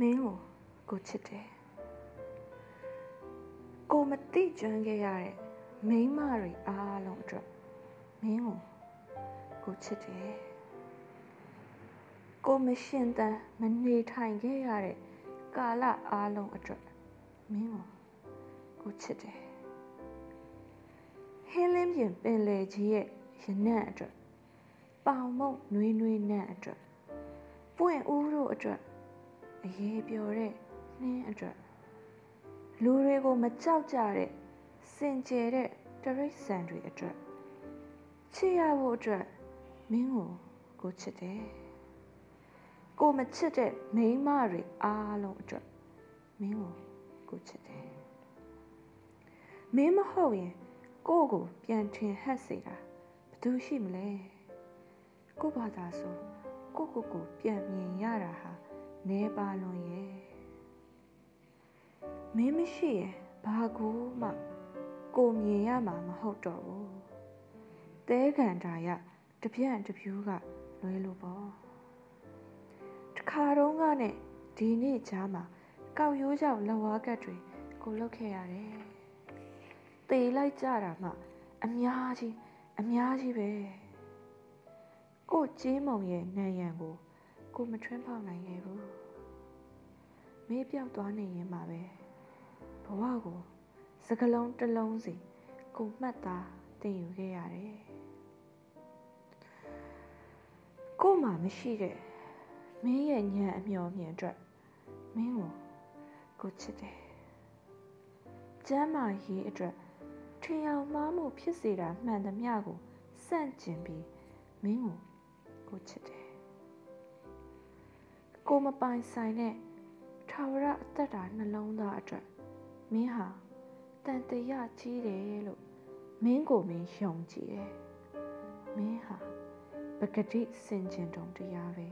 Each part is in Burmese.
မင်းကိုကိုချစ်တယ်ကိုမတိကျွမ်းခဲ့ရတဲ့မိန်းမတွေအားလုံးအတွက်မင်းကိုကိုချစ်တယ်ကိုမရှင်တန်မနေထိုင်ခဲ့ရတဲ့ကာလအားလုံးအတွက်မင်းကိုကိုချစ်တယ်ဟင်းလင်းပြင်ပင်လေကြီးရဲ့ရနံ့အတွက်ပေါင်မုံနွေးနွေးနံ့အတွက်ပွင့်ဦးတို့အတွက် အရေးပျော်တဲ့နှင်းအတွက်လူတွေကိုမကြောက်ကြတဲ့စင်ကြယ်တဲ့တရိတ်ဆန်တွေအတွက်ချစ်ရဖို့အတွက်မင်းကိုကိုချစ်တယ်ကိုမချစ်တဲ့မိန်းမတွေအားလုံးအတွက်မင်းကိုကိုချစ်တယ်မင်းမဟုတ်ရင်ကိုကိုပြန်ထင်ဟပ်စေတာဘယ်သူရှိမလဲကိုဘာသာဆိုကိုကိုကိုပြန်မြင်ရတာဟာ နဲပါလွန်ရဲ့မင်းမရှိရင်ဘာကူမှကိုမြင်ရမှာမဟုတ်တော့ဘူးတဲကန်တာရတပြန့်တပြူးကလွဲလို့ပေါ့တခါတော့ကနဲ့ဒီနေ့ကြားမှာကောက်ရိုးရောက်လက်ဝါးကတ်တွေကိုလုတ်ခဲ့ရတယ်တေလိုက်ကြတာမှအများကြီးအများကြီးပဲကိုကြေးမုံရဲ့နံရံကို ကိုမထွန်းဖောက်နိုင်ခဲ့ဘူးမေးပြောက်သွားနေရင်မှပဲဘဝကိုစကလုံးတစ်လုံးစီကိုမှတ်သားတင်ယူခဲ့ရတယ်ကိုမှမရှိတဲ့မင်းရဲ့ညံအမျော်မြင်အတွက်မင်းကိုကိုချစ်တယ်ကျမ်းမာရေးအတွက်ထင်အောင်မှားမှုဖြစ်စေတာမှန်သမျှကိုစန့်ကျင်ပြီးမင်းကိုကိုချစ်တယ် ကိုမပိုင်ဆိုင်တဲ့ထာဝရအသက်တာနှလုံးသားအတွက်မင်းဟာတန်တရာကြီးတယ်လို့မင်းကိုမင်းယုံကြည်တယ်မင်းဟာပဂတိစင်ကျင်တုံတရားပဲ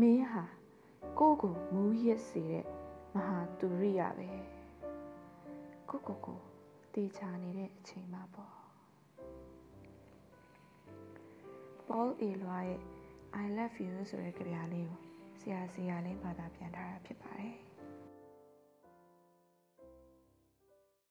မင်းဟာကိုကိုမူးရစ်စေတဲ့မဟာတူရိယပဲကိုကိုကိုတေချာနေတဲ့အချိန်မှာပေါ့ Paul A လွားရဲ့ I love you ဆိုတဲ့ကြပြလေးကို ဆရာဆရာလေးဘာသာပြန်ထားတာဖြစ်ပါတယ်